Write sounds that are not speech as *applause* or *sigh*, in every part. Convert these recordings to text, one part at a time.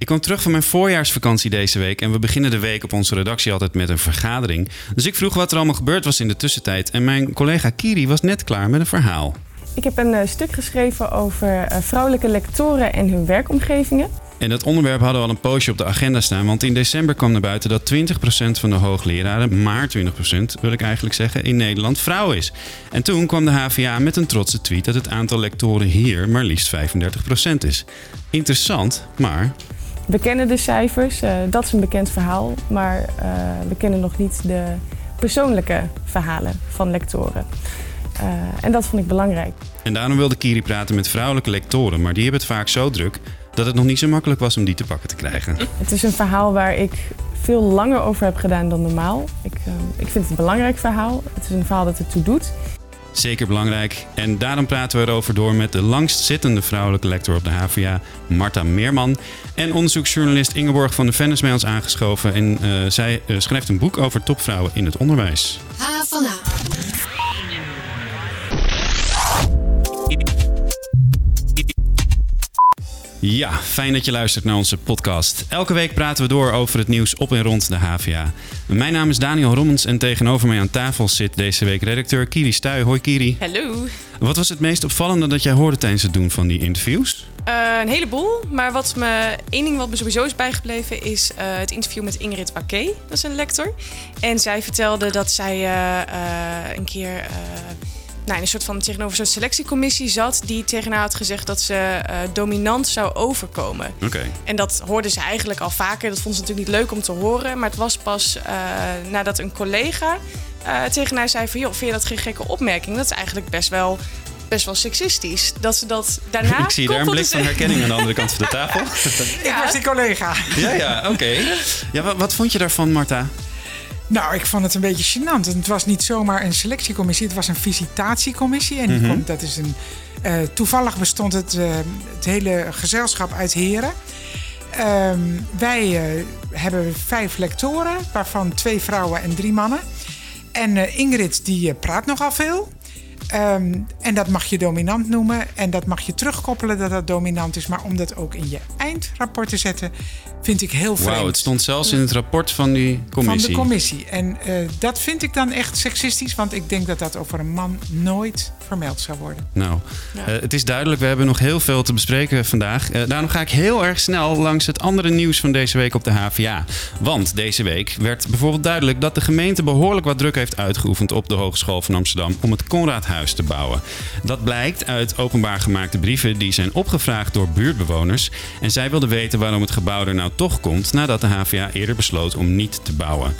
Ik kwam terug van mijn voorjaarsvakantie deze week en we beginnen de week op onze redactie altijd met een vergadering. Dus ik vroeg wat er allemaal gebeurd was in de tussentijd en mijn collega Kiri was net klaar met een verhaal. Ik heb een uh, stuk geschreven over uh, vrouwelijke lectoren en hun werkomgevingen. En dat onderwerp hadden we al een poosje op de agenda staan. Want in december kwam naar buiten dat 20% van de hoogleraren, maar 20% wil ik eigenlijk zeggen, in Nederland vrouw is. En toen kwam de HVA met een trotse tweet dat het aantal lectoren hier maar liefst 35% is. Interessant, maar we kennen de cijfers, uh, dat is een bekend verhaal, maar uh, we kennen nog niet de persoonlijke verhalen van lectoren. Uh, en dat vond ik belangrijk. En daarom wilde Kiri praten met vrouwelijke lectoren, maar die hebben het vaak zo druk dat het nog niet zo makkelijk was om die te pakken te krijgen. Het is een verhaal waar ik veel langer over heb gedaan dan normaal. Ik, ik vind het een belangrijk verhaal. Het is een verhaal dat ertoe doet. Zeker belangrijk. En daarom praten we erover door met de langstzittende vrouwelijke lector op de HVA, Marta Meerman. En onderzoeksjournalist Ingeborg van de Vennis bij ons aangeschoven. En uh, zij uh, schrijft een boek over topvrouwen in het onderwijs. Ja, fijn dat je luistert naar onze podcast. Elke week praten we door over het nieuws op en rond de HVA. Mijn naam is Daniel Rommens en tegenover mij aan tafel zit deze week redacteur Kiri Stuy. Hoi Kiri. Hallo. Wat was het meest opvallende dat jij hoorde tijdens het doen van die interviews? Uh, een heleboel, maar wat me, één ding wat me sowieso is bijgebleven is uh, het interview met Ingrid Baquet. Dat is een lector. En zij vertelde dat zij uh, een keer nou, in een soort van tegenover zo'n selectiecommissie zat die tegen haar had gezegd dat ze uh, dominant zou overkomen. Okay. En dat hoorde ze eigenlijk al vaker. Dat vond ze natuurlijk niet leuk om te horen. Maar het was pas uh, nadat een collega uh, tegen haar zei van... joh, vind je dat geen gekke opmerking? Dat is eigenlijk best wel best wel seksistisch. Dat ze dat daarna. *laughs* Ik zie daar een blik van herkenning aan de andere *laughs* kant van de tafel. ja. Ik was die collega. Ja, ja, oké. Okay. Ja, wat, wat, vond je daarvan, Marta? Nou, ik vond het een beetje gênant. Het was niet zomaar een selectiecommissie, het was een visitatiecommissie. En die mm -hmm. komt, dat is een, uh, toevallig bestond het, uh, het hele gezelschap uit heren. Um, wij uh, hebben vijf lectoren, waarvan twee vrouwen en drie mannen. En Ingrid die praat nogal veel. Um, en dat mag je dominant noemen. En dat mag je terugkoppelen dat dat dominant is. Maar om dat ook in je eindrapport te zetten, vind ik heel vreemd. Wauw, het stond zelfs in het rapport van die commissie. Van de commissie. En uh, dat vind ik dan echt seksistisch. Want ik denk dat dat over een man nooit vermeld zou worden. Nou, ja. uh, het is duidelijk. We hebben nog heel veel te bespreken vandaag. Uh, daarom ga ik heel erg snel langs het andere nieuws van deze week op de HVA. Want deze week werd bijvoorbeeld duidelijk dat de gemeente behoorlijk wat druk heeft uitgeoefend op de Hogeschool van Amsterdam om het Te bouwen. Dat blijkt uit openbaar gemaakte brieven die zijn opgevraagd door buurtbewoners. En zij wilden weten waarom het gebouw er nou toch komt nadat de HVA eerder besloot om niet te bouwen.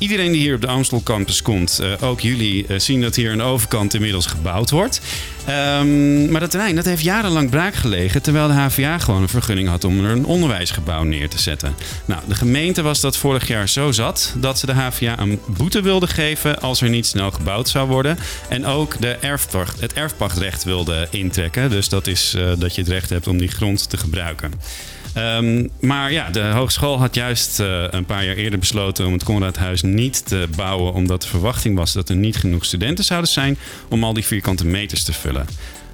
Iedereen die hier op de Amstel Campus komt, uh, ook jullie, uh, zien dat hier de overkant inmiddels gebouwd wordt. Um, maar dat terrein dat heeft jarenlang braak gelegen, terwijl de HVA gewoon een vergunning had om er een onderwijsgebouw neer te zetten. Nou, de gemeente was dat vorig jaar zo zat dat ze de HVA een boete wilde geven als er niet snel gebouwd zou worden. En ook de erfpacht, het erfpachtrecht wilde intrekken. Dus dat is uh, dat je het recht hebt om die grond te gebruiken. Um, maar ja, de hogeschool had juist uh, een paar jaar eerder besloten om het Conradhuis niet te bouwen, omdat de verwachting was dat er niet genoeg studenten zouden zijn om al die vierkante meters te vullen.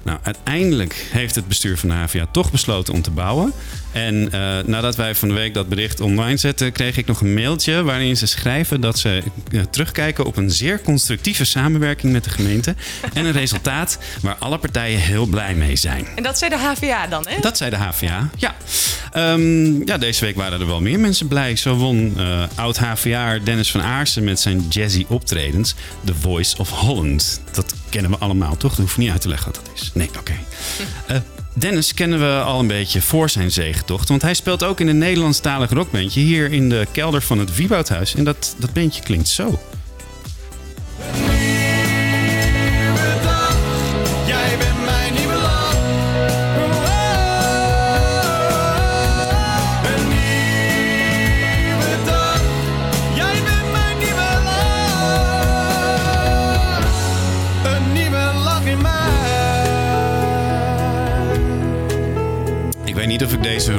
Nou, uiteindelijk heeft het bestuur van de HVA toch besloten om te bouwen. En uh, nadat wij van de week dat bericht online zetten, kreeg ik nog een mailtje waarin ze schrijven dat ze uh, terugkijken op een zeer constructieve samenwerking met de gemeente. en een resultaat waar alle partijen heel blij mee zijn. En dat zei de HVA dan, hè? Dat zei de HVA, ja. Um, ja, deze week waren er wel meer mensen blij. Zo won uh, oud-HVA Dennis van Aarsen met zijn jazzy optredens The Voice of Holland. Dat kennen we allemaal, toch? Dat hoef niet uit te leggen wat dat is. Nee, oké. Okay. *laughs* Dennis kennen we al een beetje voor zijn zegentocht. Want hij speelt ook in een Nederlandstalig rockbandje hier in de kelder van het Wieboudhuis. En dat, dat bandje klinkt zo.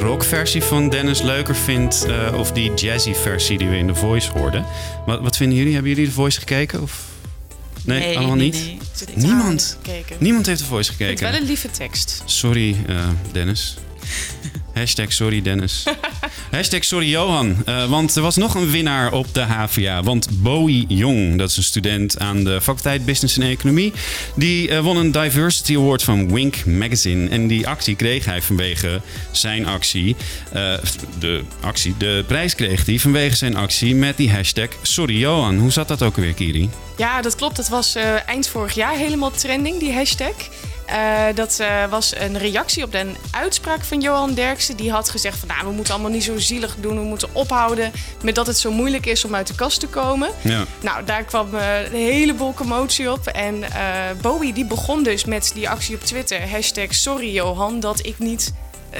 Rockversie van Dennis leuker vind uh, of die jazzy versie die we in The Voice hoorden. Wat, wat vinden jullie? Hebben jullie The Voice gekeken? Of... Nee, nee allemaal nee, niet? Nee, Niemand? Niemand heeft The Voice gekeken? Het is wel een lieve tekst. Sorry, uh, Dennis. *laughs* Hashtag sorry, Dennis. *laughs* Hashtag sorry Johan, uh, want er was nog een winnaar op de HVA. Want Bowie Jong, dat is een student aan de faculteit Business en Economie, die uh, won een Diversity Award van Wink Magazine. En die actie kreeg hij vanwege zijn actie. Uh, de actie, de prijs kreeg hij vanwege zijn actie met die hashtag sorry Johan. Hoe zat dat ook alweer, Kiri? Ja, dat klopt. Dat was eind vorig jaar helemaal trending, die hashtag. Uh, dat uh, was een reactie op de uitspraak van Johan Derksen. Die had gezegd van nou, we moeten allemaal niet zo zielig doen. We moeten ophouden met dat het zo moeilijk is om uit de kast te komen. Ja. Nou, daar kwam uh, een heleboel commotie op. En Bowie die begon dus met die actie op Twitter. Hashtag sorry Johan dat ik niet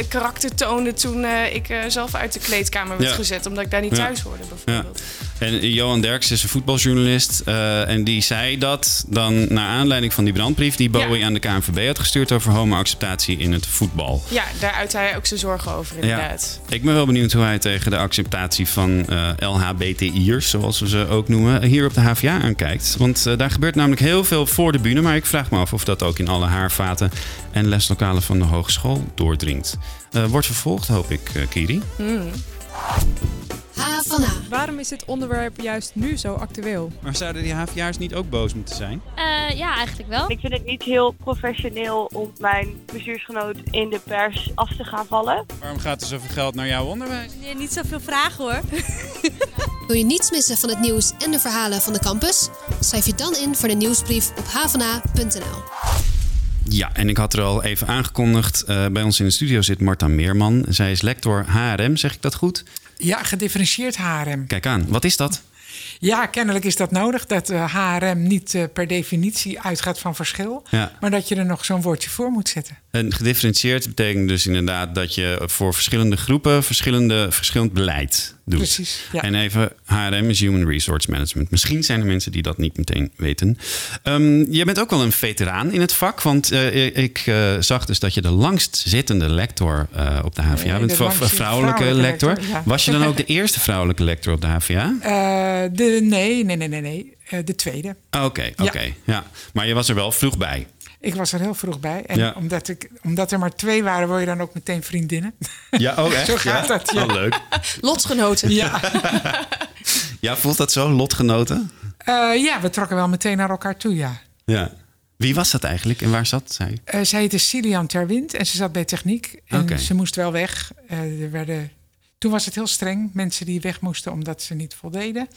karakter toonde toen ik zelf uit de kleedkamer werd gezet. Omdat ik daar niet thuis hoorde bijvoorbeeld. En Johan Derks is een voetbaljournalist. Uh, en die zei dat dan naar aanleiding van die brandbrief die Bowie aan de KNVB had gestuurd over homoacceptatie in het voetbal. Ja, daar uit hij ook zijn zorgen over inderdaad. Ja. Ik ben wel benieuwd hoe hij tegen de acceptatie van uh, eh, LHBTI'ers, zoals we ze ook noemen, hier op de HVA aankijkt. Want uh, daar gebeurt namelijk heel veel voor de bühne. Maar ik vraag me af of dat ook in alle haarvaten en leslokalen van de hogeschool doordringt. wordt vervolgd, hoop ik, Kiri. Mm. Waarom is dit onderwerp juist nu zo actueel? Maar zouden die HVA'ers niet ook boos moeten zijn? Uh, ja, eigenlijk wel. Ik vind het niet heel professioneel om mijn bestuursgenoot in de pers af te gaan vallen. Waarom gaat er zoveel geld naar jouw onderwijs? Nee, niet zoveel vragen hoor. *laughs* Wil je niets missen van het nieuws en de verhalen van de campus? Schrijf je dan in voor de nieuwsbrief op havana.nl. Ja, en ik had er al even aangekondigd. Uh, bij ons in de studio zit Marta Meerman. Zij is lector HRM, zeg ik dat goed? Ja, gedifferentieerd HRM. Kijk aan, wat is dat? Ja, kennelijk is dat nodig. Dat HRM eh, niet uh, per definitie uitgaat van verschil. Maar dat je er nog zo'n woordje voor moet zetten. En gedifferentieerd betekent dus inderdaad dat je voor verschillende groepen verschillende, verschillend beleid doet. Precies. Ja. En even, HRM is Human Resource Management. Misschien zijn er mensen die dat niet meteen weten. Um, je bent ook wel een veteraan in het vak, want uh, ik uh, zag dus dat je de langst zittende lector uh, op de HVA nee, bent. Vrouwelijke, vrouwelijke lector. lector ja. Was je dan ook de eerste vrouwelijke lector op de HVA? de, nee, nee, nee, nee, nee. de tweede. Oké, oké. Okay, ja. ja. Maar je was er wel vroeg bij. Ik was er heel vroeg bij. En omdat, ik, omdat er maar twee waren, word je dan ook meteen vriendinnen. Ja, oh *laughs* echt? zo gaat ja? dat. Ja. Oh, leuk. *laughs* Lotgenoten. Ja. *laughs* ja, voelt dat zo, lotgenoten? Uh, ja, we trokken wel meteen naar elkaar toe, ja. Ja. Wie was dat eigenlijk en waar zat zij? Uh, zij heette Cilian Terwind en ze zat bij techniek. En okay. ze moest wel weg. Uh, er werden, toen was het heel streng. Mensen die weg moesten omdat ze niet voldeden.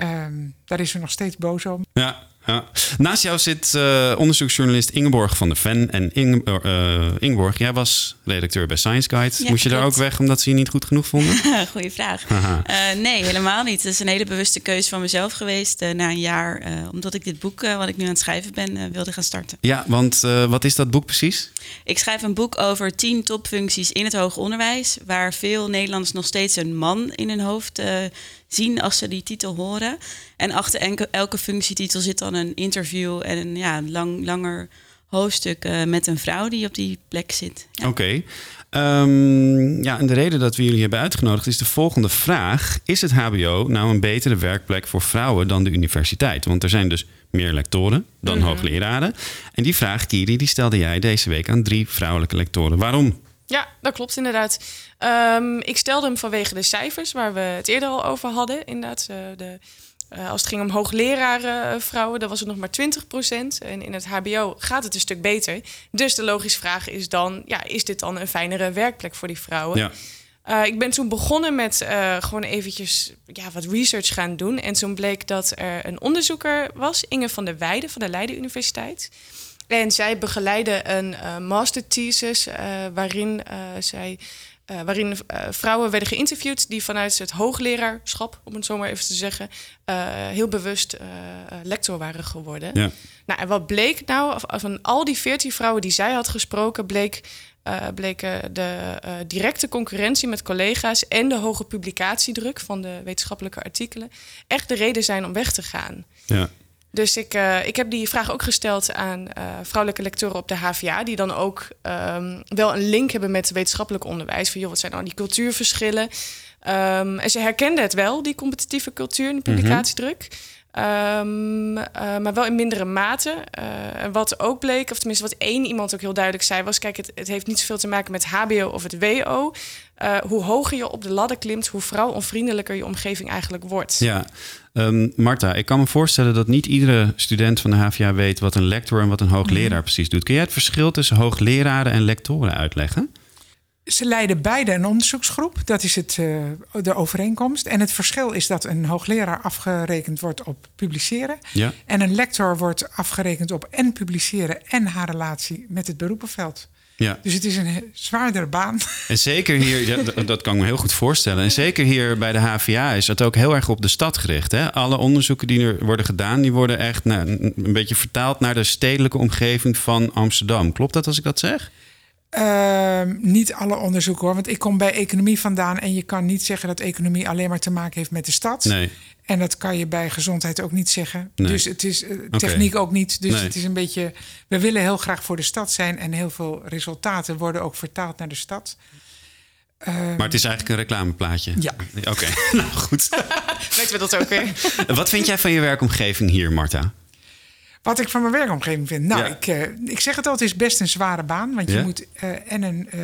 Um, daar is ze nog steeds boos om. Ja. Ja. Naast jou zit uh, onderzoeksjournalist Ingeborg van der Ven. En Inge, uh, Ingeborg, jij was redacteur bij Science Guide. Ja, Moest je daar ook weg omdat ze je niet goed genoeg vonden? *laughs* Goeie vraag. Uh, nee, helemaal niet. Het is een hele bewuste keuze van mezelf geweest na een jaar. omdat ik dit boek, wat ik nu aan het schrijven ben, wilde gaan starten. Ja, want wat is dat boek precies? Ik schrijf een boek over tien topfuncties in het hoger onderwijs. Waar veel Nederlanders nog steeds een man in hun hoofd zien als ze die titel horen. En achter elke functietitel zit dan een interview en een ja, lang, langer hoofdstuk uh, met een vrouw die op die plek zit. Ja. Oké. Okay. Um, ja, en de reden dat we jullie hebben uitgenodigd is de volgende vraag. Is het HBO nou een betere werkplek voor vrouwen dan de universiteit? Want er zijn dus meer lectoren dan mm -hmm. hoogleraren. En die vraag, Kiri, die stelde jij deze week aan drie vrouwelijke lectoren. Waarom? Ja, dat klopt inderdaad. Um, ik stelde hem vanwege de cijfers waar we het eerder al over hadden. Inderdaad, uh, de, uh, als het ging om hoogleraren uh, vrouwen, dan was het nog maar 20% En in het HBO gaat het een stuk beter. Dus de logische vraag is dan, ja, is dit dan een fijnere werkplek voor die vrouwen? Ja. Uh, ik ben toen begonnen met uh, gewoon eventjes ja, wat research gaan doen. En toen bleek dat er een onderzoeker was, Inge van der Weijden van de Leiden Universiteit. En zij begeleidde een uh, masterthesis waarin zij uh, waarin uh, vrouwen werden geïnterviewd die vanuit het hoogleraarschap, om het zo maar even te zeggen, uh, heel bewust lector waren geworden. Ja. Nou, en wat bleek nou, van al die veertien vrouwen die zij had gesproken, bleek, bleken de directe concurrentie met collega's en de hoge publicatiedruk van de wetenschappelijke artikelen echt de reden zijn om weg te gaan. Ja. Dus ik, uh, ik heb die vraag ook gesteld aan uh, vrouwelijke lectoren op de HVA, die dan ook um, wel een link hebben met wetenschappelijk onderwijs. Van joh, wat zijn nou die cultuurverschillen? Um, en ze herkenden het wel, die competitieve cultuur en de publicatiedruk. Ehm, eh, maar wel in mindere mate. Eh, wat ook bleek, of tenminste wat één iemand ook heel duidelijk zei, was: kijk, het, het heeft niet zoveel te maken met HBO of het WO. Eh, hoe hoger je op de ladder klimt, hoe vrouwonvriendelijker je omgeving eigenlijk wordt. Ja, um, Marta, ik kan me voorstellen dat niet iedere student van de HVA weet wat een lector en wat een hoogleraar Mhm. precies doet. Kun jij het verschil tussen hoogleraren en lectoren uitleggen? Ze leiden beide een onderzoeksgroep. Dat is het, eh, de overeenkomst. En het verschil is dat een hoogleraar afgerekend wordt op publiceren. Ja. En een lector wordt afgerekend op en publiceren en haar relatie met het beroepenveld. Ja. Dus het is een zwaardere baan. En zeker hier, dat kan ik me heel goed voorstellen. En zeker hier bij de HVA is het ook heel erg op de stad gericht. Hè? Alle onderzoeken die er worden gedaan, die worden echt nou, een beetje vertaald naar de stedelijke omgeving van Amsterdam. Klopt dat als ik dat zeg? Ehm, niet alle onderzoeken hoor. Want ik kom bij economie vandaan. En je kan niet zeggen dat economie alleen maar te maken heeft met de stad. Nee. En dat kan je bij gezondheid ook niet zeggen. Nee. Dus het is eh, techniek ook niet. Dus Nee. het is een beetje. We willen heel graag voor de stad zijn. En heel veel resultaten worden ook vertaald naar de stad. Ehm, Maar het is eigenlijk een reclameplaatje. Ja. Oké, *laughs* nou goed. *laughs* Weten we dat ook weer? Wat vind jij van je werkomgeving hier, Marta? Wat ik van mijn werkomgeving vind. Nou, Ja. ik, eh, ik zeg het al, het is best een zware baan. Want je moet eh, en een. eh,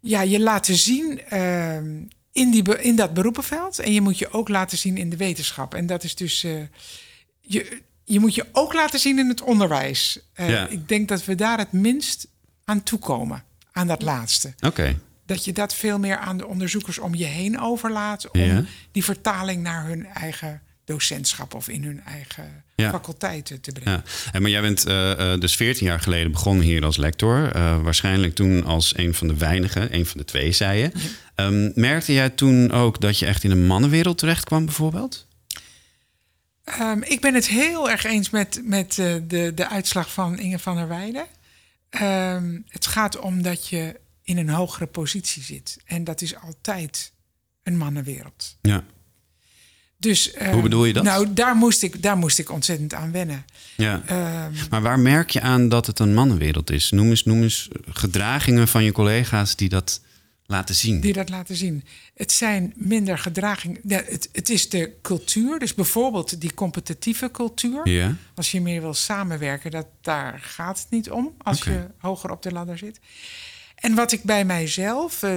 ja, je laten zien in, die, in dat beroepenveld. En je moet je ook laten zien in de wetenschap. En dat is dus. je, je moet je ook laten zien in het onderwijs. Ja. Ik denk dat we daar het minst aan toekomen. Aan dat laatste. Oké. Dat je dat veel meer aan de onderzoekers om je heen overlaat. Om Ja. die vertaling naar hun eigen docentschap of in hun eigen Ja. faculteiten te brengen. Ja. En maar jij bent eh, eh, dus 14 jaar geleden begonnen hier als lector. Eh, waarschijnlijk toen als een van de weinigen, een van de twee, zei je. Ehm, merkte jij toen ook dat je echt in een mannenwereld terecht kwam, bijvoorbeeld? Ehm, ik ben het heel erg eens met, met de, de uitslag van Inge van der Weijden. Ehm, het gaat om dat je in een hogere positie zit. En dat is altijd een mannenwereld. Ja. Dus, ehm, Hoe bedoel je dat? Nou, daar moest ik, daar moest ik ontzettend aan wennen. ja. Ehm, Maar waar merk je aan dat het een mannenwereld is? Noem eens, noem eens gedragingen van je collega's die dat laten zien. die dat laten zien. Het zijn minder gedragingen. Ja, het, het is de cultuur. Dus bijvoorbeeld die competitieve cultuur. Ja. Als je meer wil samenwerken, dat, daar gaat het niet om. Als je hoger op de ladder zit. En wat ik bij mijzelf, eh,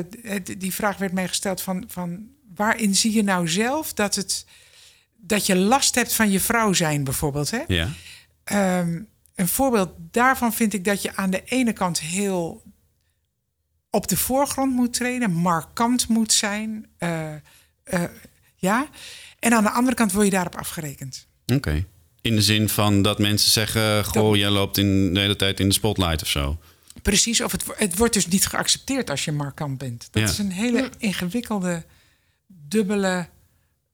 die vraag werd mij gesteld van, van waarin zie je nou zelf dat, het, dat je last hebt van je vrouw zijn bijvoorbeeld. Hè? Ja. Ehm, een voorbeeld daarvan vind ik dat je aan de ene kant heel op de voorgrond moet treden, markant moet zijn. eh, eh, ja. En aan de andere kant word je daarop afgerekend. Oké. In de zin van dat mensen zeggen: Goh, jij loopt in de hele tijd in de spotlight of zo. Precies, of het, het wordt dus niet geaccepteerd als je markant bent. Dat Ja. is een hele ingewikkelde, dubbele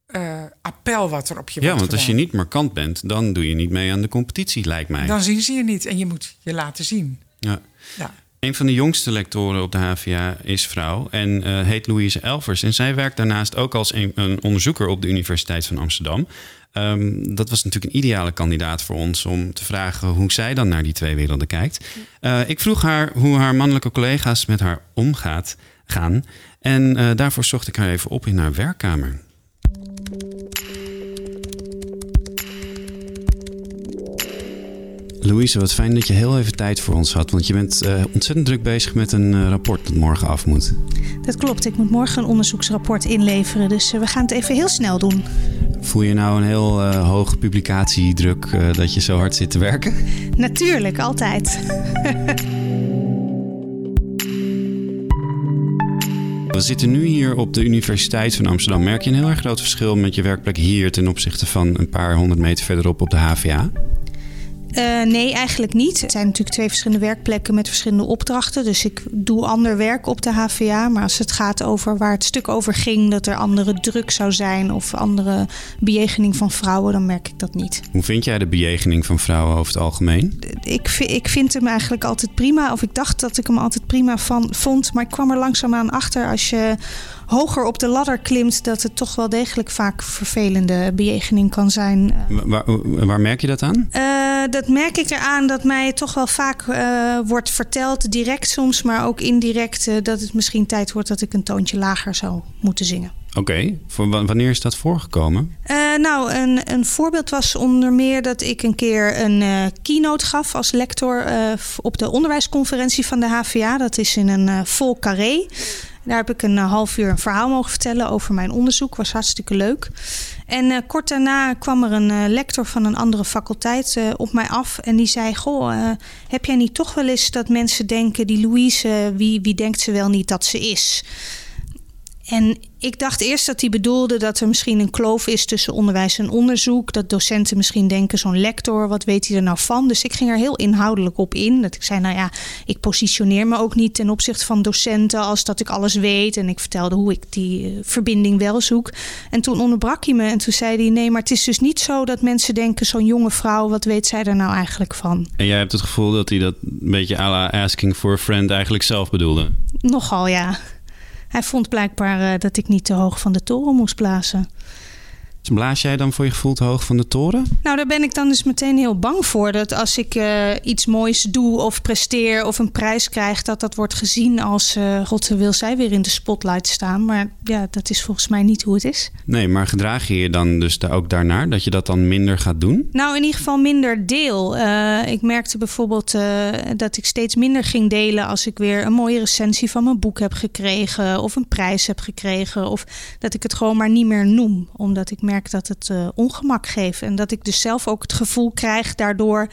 eh, appel wat er op je Ja, wordt want als je niet markant bent, dan doe je niet mee aan de competitie, lijkt mij. Dan zien ze je niet en je moet je laten zien. Ja. Ja. Een van de jongste lectoren op de HVA is vrouw en eh, heet Louise Elvers. En zij werkt daarnaast ook als een, een onderzoeker op de Universiteit van Amsterdam. Ehm, dat was natuurlijk een ideale kandidaat voor ons om te vragen hoe zij dan naar die twee werelden kijkt. Eh, ik vroeg haar hoe haar mannelijke collega's met haar omgaat gaan. En eh, daarvoor zocht ik haar even op in haar werkkamer. Louise, wat fijn dat je heel even tijd voor ons had. Want je bent eh, ontzettend druk bezig met een eh, rapport dat morgen af moet. Dat klopt, ik moet morgen een onderzoeksrapport inleveren, dus we gaan het even heel snel doen. Voel je nou een heel hoge publicatiedruk dat je zo hard zit te werken? Natuurlijk, altijd. *laughs* We zitten nu hier op de Universiteit van Amsterdam. Merk je een heel erg groot verschil met je werkplek hier ten opzichte van een paar honderd meter verderop op de HVA? Eh, nee, eigenlijk niet. Het zijn natuurlijk twee verschillende werkplekken met verschillende opdrachten. Dus ik doe ander werk op de HVA. Maar als het gaat over waar het stuk over ging, dat er andere druk zou zijn of andere bejegening van vrouwen, dan merk ik dat niet. Hoe vind jij de bejegening van vrouwen over het algemeen? Ik, ik vind hem eigenlijk altijd prima. Of ik dacht dat ik hem altijd prima van, vond. Maar ik kwam er langzaamaan achter als je hoger op de ladder klimt, dat het toch wel degelijk vaak vervelende bejegening kan zijn. Wa- Waar, waar merk je dat aan? Eh, dat merk ik eraan dat mij toch wel vaak uh, wordt verteld, direct soms, maar ook indirect, uh, dat het misschien tijd wordt dat ik een toontje lager zou moeten zingen. Oké, okay. wanneer is dat voorgekomen? Uh, nou, een, een voorbeeld was onder meer dat ik een keer een keynote gaf als lector op de onderwijsconferentie van de HVA. Dat is in een vol carré. Daar heb ik een half uur een verhaal mogen vertellen over mijn onderzoek. Was hartstikke leuk. En uh, kort daarna kwam er een uh, lector van een andere faculteit op mij af. En die zei: Goh, heb jij niet toch wel eens dat mensen denken: die Louise, wie, wie denkt ze wel niet dat ze is? En ik dacht eerst dat hij bedoelde dat er misschien een kloof is tussen onderwijs en onderzoek. Dat docenten misschien denken, zo'n lector, wat weet hij er nou van? Dus ik ging er heel inhoudelijk op in. Dat ik zei, nou ja, ik positioneer me ook niet ten opzichte van docenten als dat ik alles weet. En ik vertelde hoe ik die uh, verbinding wel zoek. En toen onderbrak hij me en toen zei hij, nee, maar het is dus niet zo dat mensen denken, zo'n jonge vrouw, wat weet zij er nou eigenlijk van? En jij hebt het gevoel dat hij dat een beetje à la asking for a friend eigenlijk zelf bedoelde? Nogal, ja. Hij vond blijkbaar uh, dat ik niet te hoog van de toren moest blazen. Dus blaas jij dan voor je gevoel te hoog van de toren? Nou, daar ben ik dan dus meteen heel bang voor. Dat als ik uh, iets moois doe of presteer of een prijs krijg, dat dat wordt gezien als uh, God wil zij weer in de spotlight staan. Maar ja, dat is volgens mij niet hoe het is. Nee, maar gedraag je je dan dus daar ook daarnaar? Dat je dat dan minder gaat doen? Nou, in ieder geval minder deel. Uh, ik merkte bijvoorbeeld dat ik steeds minder ging delen als ik weer een mooie recensie van mijn boek heb gekregen of een prijs heb gekregen. Of dat ik het gewoon maar niet meer noem, omdat ik merk dat het uh, ongemak geeft. En dat ik dus zelf ook het gevoel krijg daardoor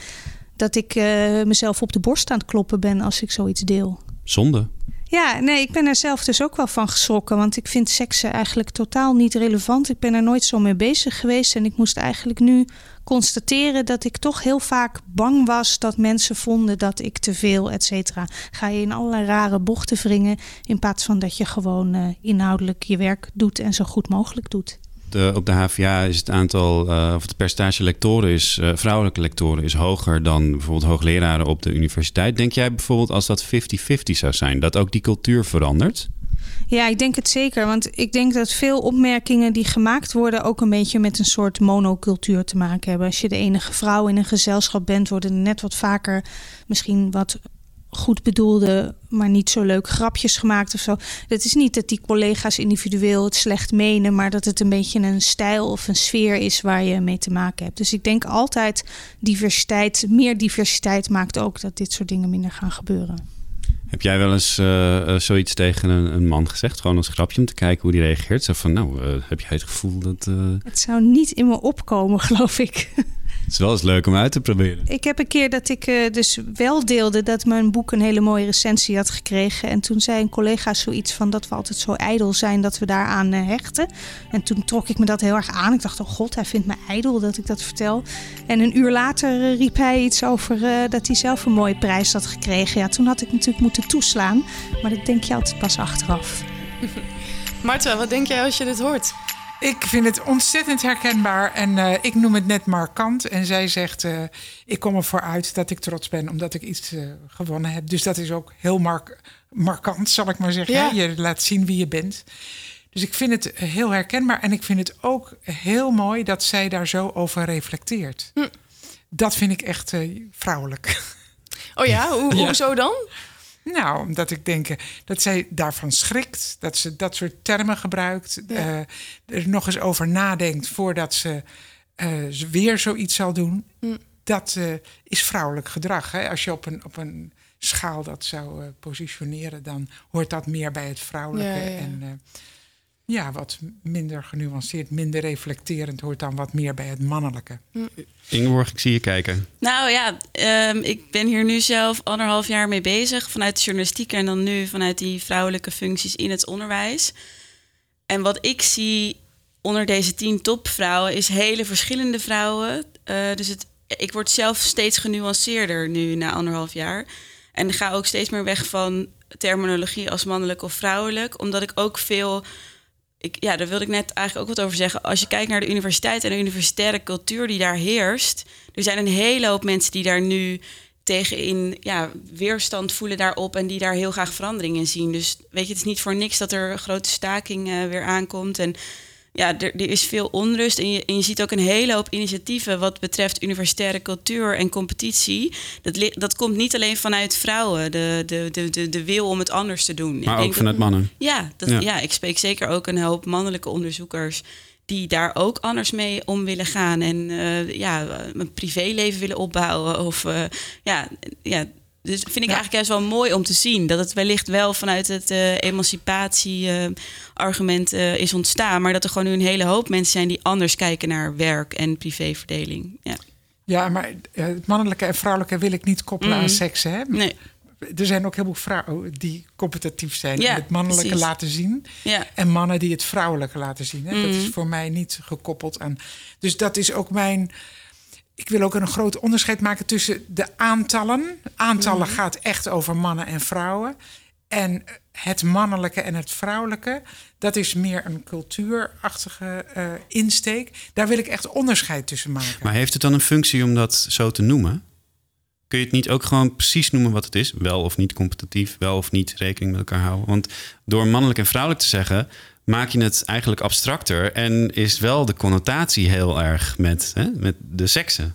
dat ik uh, mezelf op de borst aan het kloppen ben als ik zoiets deel. Zonde. Ja, nee, ik ben er zelf dus ook wel van geschrokken. Want ik vind seksen eigenlijk totaal niet relevant. Ik ben er nooit zo mee bezig geweest. En ik moest eigenlijk nu constateren dat ik toch heel vaak bang was dat mensen vonden dat ik te veel, et cetera. Ga je in allerlei rare bochten wringen. In plaats van dat je gewoon uh, inhoudelijk je werk doet en zo goed mogelijk doet op de HVA is het aantal, uh, of het percentage lectoren is, uh, vrouwelijke lectoren is hoger dan bijvoorbeeld hoogleraren op de universiteit. Denk jij bijvoorbeeld als dat 50-50 zou zijn, dat ook die cultuur verandert? Ja, ik denk het zeker. Want ik denk dat veel opmerkingen die gemaakt worden ook een beetje met een soort monocultuur te maken hebben. Als je de enige vrouw in een gezelschap bent, worden er net wat vaker misschien wat goed bedoelde, maar niet zo leuk grapjes gemaakt of zo. Het is niet dat die collega's individueel het slecht menen, maar dat het een beetje een stijl of een sfeer is waar je mee te maken hebt. Dus ik denk altijd diversiteit, meer diversiteit maakt ook dat dit soort dingen minder gaan gebeuren. Heb jij wel eens uh, zoiets tegen een, een, man gezegd? Gewoon als grapje om te kijken hoe die reageert? Zo van, nou, uh, heb jij het gevoel dat... Het zou niet in me opkomen, *laughs* geloof ik. Het is wel eens leuk om uit te proberen. Ik heb een keer dat ik uh, dus wel deelde dat mijn boek een hele mooie recensie had gekregen. En toen zei een collega zoiets van dat we altijd zo ijdel zijn dat we daaraan uh, hechten. En toen trok ik me dat heel erg aan. Ik dacht, oh god, hij vindt me ijdel dat ik dat vertel. En een uur later uh, riep hij iets over dat hij zelf een mooie prijs had gekregen. Ja, toen had ik natuurlijk moeten toeslaan. Maar dat denk je altijd pas achteraf. *laughs* Marta, wat denk jij als je dit hoort? Ik vind het ontzettend herkenbaar en uh, ik noem het net markant. En zij zegt, uh, ik kom ervoor uit dat ik trots ben omdat ik iets uh, gewonnen heb. Dus dat is ook heel mark markant, zal ik maar zeggen. Ja. Je laat zien wie je bent. Dus ik vind het heel herkenbaar en ik vind het ook heel mooi dat zij daar zo over reflecteert. Hm. Dat vind ik echt vrouwelijk. Oh ja, Hoe, ja. hoezo dan? Nou, omdat ik denk dat zij daarvan schrikt, dat ze dat soort termen gebruikt, ja. uh, er nog eens over nadenkt voordat ze uh, weer zoiets zal doen. Mm. Dat uh, is vrouwelijk gedrag. Hè? Als je op een, op een schaal dat zou positioneren, dan hoort dat meer bij het vrouwelijke. Ja, ja. En ja, wat minder genuanceerd, minder reflecterend hoort dan wat meer bij het mannelijke. Ingeborg, ik zie je kijken. Nou ja, um, ik ben hier nu zelf anderhalf jaar mee bezig vanuit de journalistiek en dan nu vanuit die vrouwelijke functies in het onderwijs. En wat ik zie onder deze tien topvrouwen is hele verschillende vrouwen. Uh, dus het, ik word zelf steeds genuanceerder nu na anderhalf jaar. En ga ook steeds meer weg van terminologie als mannelijk of vrouwelijk, omdat ik ook veel ja, daar wilde ik net eigenlijk ook wat over zeggen. Als je kijkt naar de universiteit en de universitaire cultuur die daar heerst. Er zijn een hele hoop mensen die daar nu tegenin ja, weerstand voelen daarop en die daar heel graag verandering in zien. Dus weet je, het is niet voor niks dat er grote staking uh, weer aankomt. En ja, er, er is veel onrust. En je, en je ziet ook een hele hoop initiatieven wat betreft universitaire cultuur en competitie. Dat, dat komt niet alleen vanuit vrouwen, de, de, de, de, de wil om het anders te doen. Ik Maar denk ook vanuit mannen. Ja, dat, Ja. ja. ik spreek zeker ook een hoop mannelijke onderzoekers die daar ook anders mee om willen gaan en eh, ja, een privéleven willen opbouwen. Of eh, ja, ja, dus vind ik eigenlijk juist wel mooi om te zien dat het wellicht wel vanuit het eh, emancipatie-argument is ontstaan, maar dat er gewoon nu een hele hoop mensen zijn die anders kijken naar werk en privéverdeling. Ja. Ja, maar eh, het mannelijke en vrouwelijke wil ik niet koppelen aan Mhm. seks. Hè? Nee. Er zijn ook heel veel vrouwen die competitief zijn Ja, en het mannelijke precies. laten zien. Ja. En mannen die het vrouwelijke laten zien. Hè? Dat Mhm. is voor mij niet gekoppeld aan. Dus dat is ook mijn. Ik wil ook een groot onderscheid maken tussen de aantallen. Aantallen Mhm. gaat echt over mannen en vrouwen. En het mannelijke en het vrouwelijke, dat is meer een cultuurachtige eh, insteek. Daar wil ik echt onderscheid tussen maken. Maar heeft het dan een functie om dat zo te noemen? Kun je het niet ook gewoon precies noemen wat het is? Wel of niet competitief, wel of niet rekening met elkaar houden? Want door mannelijk en vrouwelijk te zeggen, maak je het eigenlijk abstracter en is wel de connotatie heel erg met, hè, met de seksen.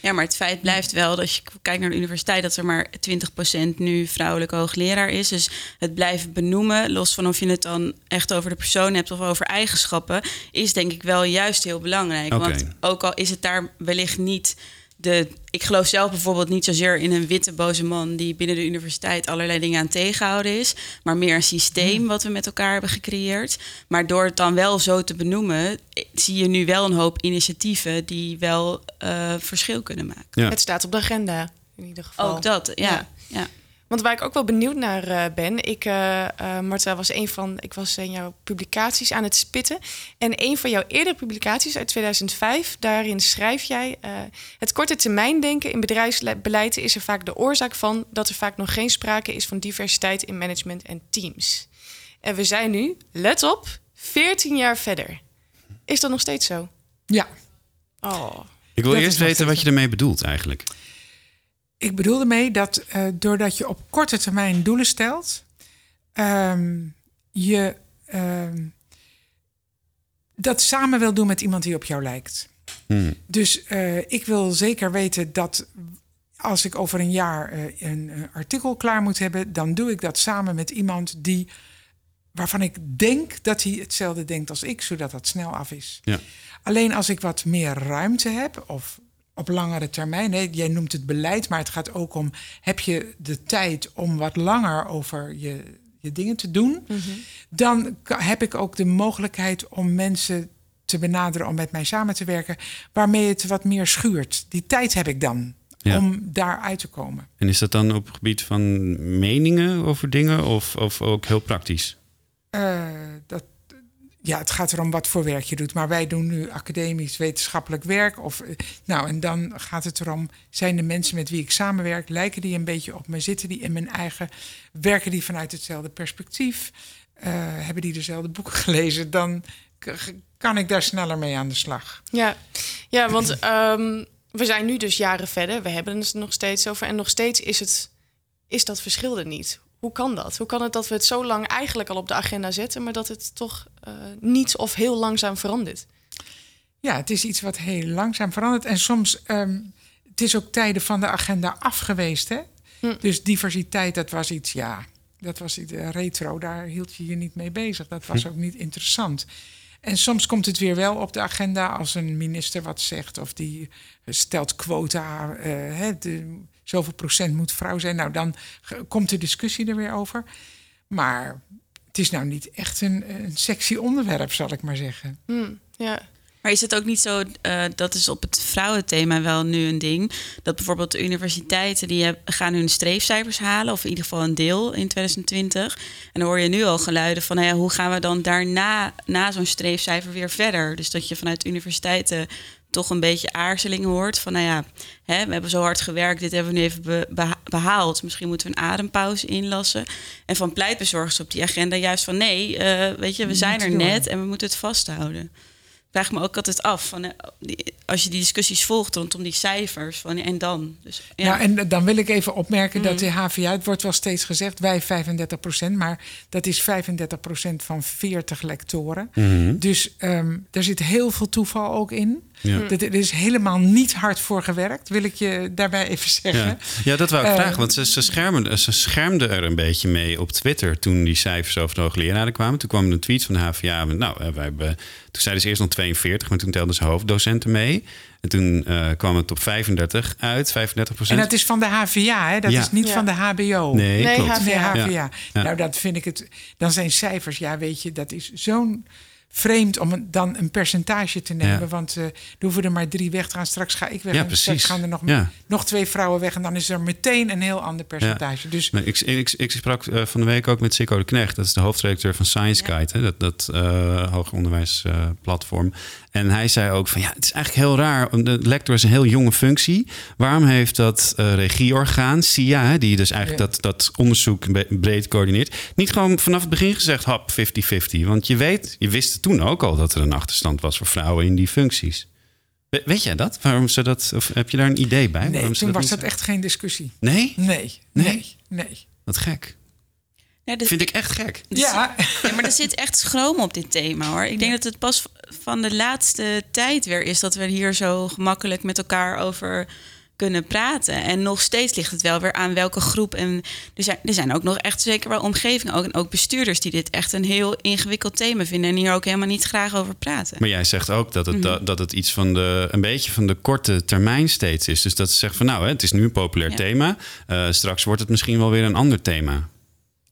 Ja, maar het feit blijft wel dat als je kijkt naar de universiteit, dat er maar 20% nu vrouwelijke hoogleraar is. Dus het blijven benoemen, los van of je het dan echt over de persoon hebt of over eigenschappen, is denk ik wel juist heel belangrijk. Want ook al is het daar wellicht niet de. Ik geloof zelf bijvoorbeeld niet zozeer in een witte boze man die binnen de universiteit allerlei dingen aan tegenhouden is, maar meer een systeem wat we met elkaar hebben gecreëerd. Maar door het dan wel zo te benoemen, zie je nu wel een hoop initiatieven die wel eh, verschil kunnen maken. Ja. Het staat op de agenda, in ieder geval. Ook dat, ja. ja. Want waar ik ook wel benieuwd naar eh, ben, ik, eh eh, Marta, was een van, ik was in jouw publicaties aan het spitten. En een van jouw eerdere publicaties uit 2005, daarin schrijf jij: eh, Het korte termijn denken in bedrijfsbeleid is er vaak de oorzaak van dat er vaak nog geen sprake is van diversiteit in management en teams. En we zijn nu, let op, 14 jaar verder. Is dat nog steeds zo? Ja. Oh. Ik wil Dat eerst weten wat je ermee bedoelt eigenlijk. Ik bedoel ermee dat eh, doordat je op korte termijn doelen stelt, ehm, je ehm, dat samen wil doen met iemand die op jou lijkt. Hmm. Dus eh, ik wil zeker weten dat als ik over een jaar eh, een artikel klaar moet hebben, dan doe ik dat samen met iemand die waarvan ik denk dat hij hetzelfde denkt als ik, zodat dat snel af is. Ja. Alleen als ik wat meer ruimte heb, of op langere termijn, hè, jij noemt het beleid, maar het gaat ook om: heb je de tijd om wat langer over je, je dingen te doen? Dan ka- heb ik ook de mogelijkheid om mensen te benaderen om met mij samen te werken, waarmee het wat meer schuurt. Die tijd heb ik dan Ja. om daar uit te komen. En is dat dan op het gebied van meningen over dingen of, of ook heel praktisch? Eh, dat, ja, het gaat erom wat voor werk je doet. Maar wij doen nu academisch wetenschappelijk werk. Of, eh, nou, en dan gaat het erom, zijn de mensen met wie ik samenwerk, lijken die een beetje op me? Zitten die in mijn eigen, werken die vanuit hetzelfde perspectief? Eh, hebben die dezelfde boeken *laughs* gelezen? Dan kan ik daar sneller mee aan de slag. Ja, ja want ehm, we zijn nu dus jaren verder. We hebben het nog steeds over. En nog steeds is, het, is dat verschil er niet. Hoe kan dat? Hoe kan het dat we het zo lang eigenlijk al op de agenda zetten, maar dat het toch eh, niet of heel langzaam verandert? Ja, het is iets wat heel langzaam verandert. En soms, ehm, het is ook tijden van de agenda af geweest. Hè? Dus diversiteit, dat was iets, ja, dat was iets eh, retro. Daar hield je je niet mee bezig. Dat was Hm. ook niet interessant. En soms komt het weer wel op de agenda als een minister wat zegt. Of die stelt quota, eh, hè, de, zoveel procent moet vrouw zijn. Nou, dan komt de discussie er weer over. Maar het is nou niet echt een, een sexy onderwerp, zal ik maar zeggen. Hmm, ja. Maar is het ook niet zo, eh, dat is op het vrouwenthema wel nu een ding, dat bijvoorbeeld de universiteiten die heb- gaan hun streefcijfers halen, of in ieder geval een deel in 2020. En dan hoor je nu al geluiden van, nou ja, hoe gaan we dan daarna, na zo'n streefcijfer weer verder? Dus dat je vanuit universiteiten toch een beetje aarzeling hoort van, nou ja, hè, we hebben zo hard gewerkt, dit hebben we nu even be- beha- behaald. Misschien moeten we een adempauze inlassen. En van pleitbezorgers op die agenda juist van, nee, eh, weet je, we zijn er net en we moeten het vasthouden. vraag me ook altijd af. Van, eh, als je die discussies volgt rondom die cijfers. Van, en dan? Dus, ja. Ja. en dan wil ik even opmerken dat Mhm. de HVA, het wordt wel steeds gezegd, wij 35 procent, maar dat is 35 procent van 40 lectoren. Mhm. Dus ehm, er zit heel veel toeval ook in. Ja. Dat, er is helemaal niet hard voor gewerkt, wil ik je daarbij even zeggen. Ja. ja, dat wou ik Eh, vragen. Want ze, ze, schermen, ze schermden er een beetje mee op Twitter toen die cijfers over de hoogleraren kwamen. Toen kwam er een tweet van de HVA. Nou, eh, wij hebben, toen zeiden ze eerst nog 42, maar toen telden ze hoofddocenten mee. En toen eh, kwam het op 35 uit, 35% En procent. dat is van de HVA, hè? dat Ja. is niet Ja. van de HBO. Nee, Nee, klopt. HVA. Nee, HVA. Ja. Ja. Nou, dat vind ik het. Dan zijn cijfers, ja, weet je, dat is zo'n vreemd om dan een percentage te nemen. Ja. Want eh er hoeven er maar drie weg te gaan. Straks ga ik weg. Ja, en straks gaan er nog, Ja. nog twee vrouwen weg. En dan is er meteen een heel ander percentage. Dus Nee, ik, ik, ik sprak eh, van de week ook met Sikko de Knecht. Dat is de hoofdredacteur van Science Guide. Hè, dat dat eh hoger onderwijsplatform. En hij zei ook van ja, het is eigenlijk heel raar. De lector is een heel jonge functie. Waarom heeft dat eh, regieorgaan, SIA, die dus eigenlijk Ja. dat, dat onderzoek breed coördineert, niet gewoon vanaf het begin gezegd hap 50-50? Want je weet, je wist toen ook al dat er een achterstand was voor vrouwen in die functies. We- weet jij dat? Waarom ze dat? Of heb je daar een idee bij? nee, toen was dat echt geen discussie. Nee? Nee, Nee? nee, nee. Wat gek. Ja, dus- Vind ik echt gek. Ja, Ja, maar er zit echt schroom op dit thema hoor. Ik denk dat het pas van de laatste tijd weer is dat we hier zo gemakkelijk met elkaar over kunnen praten. En nog steeds ligt het wel weer aan welke groep. En er zijn, er zijn ook nog echt zeker wel omgevingen ook, en ook bestuurders die dit echt een heel ingewikkeld thema vinden en hier ook helemaal niet graag over praten. Maar jij zegt ook dat het, Mhm. dat, dat het iets van de, een beetje van de korte termijn steeds is. Dus dat ze zeggen van nou, hè, het is nu een populair Ja. thema. Eh, straks wordt het misschien wel weer een ander thema.